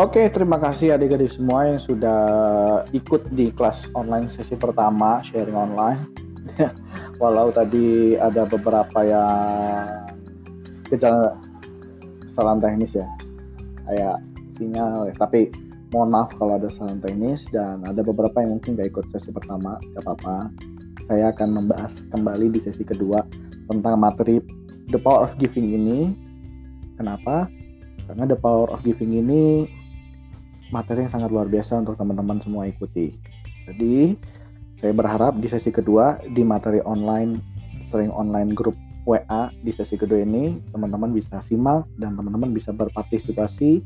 Oke, terima kasih adik-adik semua yang sudah ikut di kelas online sesi pertama sharing online. Walau tadi ada beberapa yang kejala kesalahan teknis ya, kayak sinyal. Ya. Tapi mohon maaf kalau ada kesalahan teknis dan ada beberapa yang mungkin gak ikut sesi pertama, gak apa-apa. Saya akan membahas kembali di sesi kedua tentang materi The Power of Giving ini. Kenapa? Karena The Power of Giving ini materi yang sangat luar biasa untuk teman-teman semua ikuti. Jadi, saya berharap di sesi kedua di materi online sering online grup WA di sesi kedua ini teman-teman bisa simak dan teman-teman bisa berpartisipasi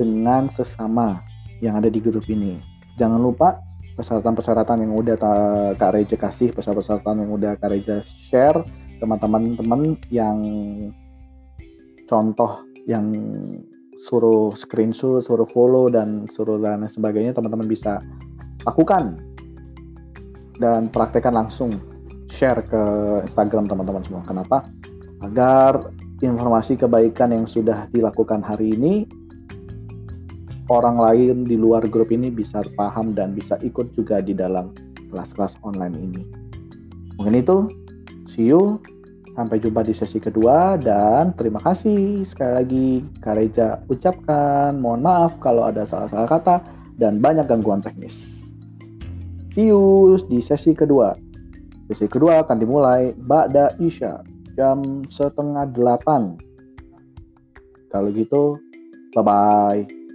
dengan sesama yang ada di grup ini. Jangan lupa persyaratan-persyaratan yang udah Kak Reja kasih, persyaratan-persyaratan yang udah Kak Reja share teman-teman yang contoh yang suruh screenshot, suruh follow dan suruh dan lain sebagainya teman-teman bisa lakukan dan praktekkan langsung share ke Instagram teman-teman semua. Kenapa? Agar informasi kebaikan yang sudah dilakukan hari ini orang lain di luar grup ini bisa paham dan bisa ikut juga di dalam kelas-kelas online ini. Mungkin itu. See you Sampai jumpa di sesi kedua dan terima kasih sekali lagi Kareja ucapkan mohon maaf kalau ada salah-salah kata dan banyak gangguan teknis. See you di sesi kedua. Sesi kedua akan dimulai Ba'da Isya jam setengah delapan. Kalau gitu, bye-bye.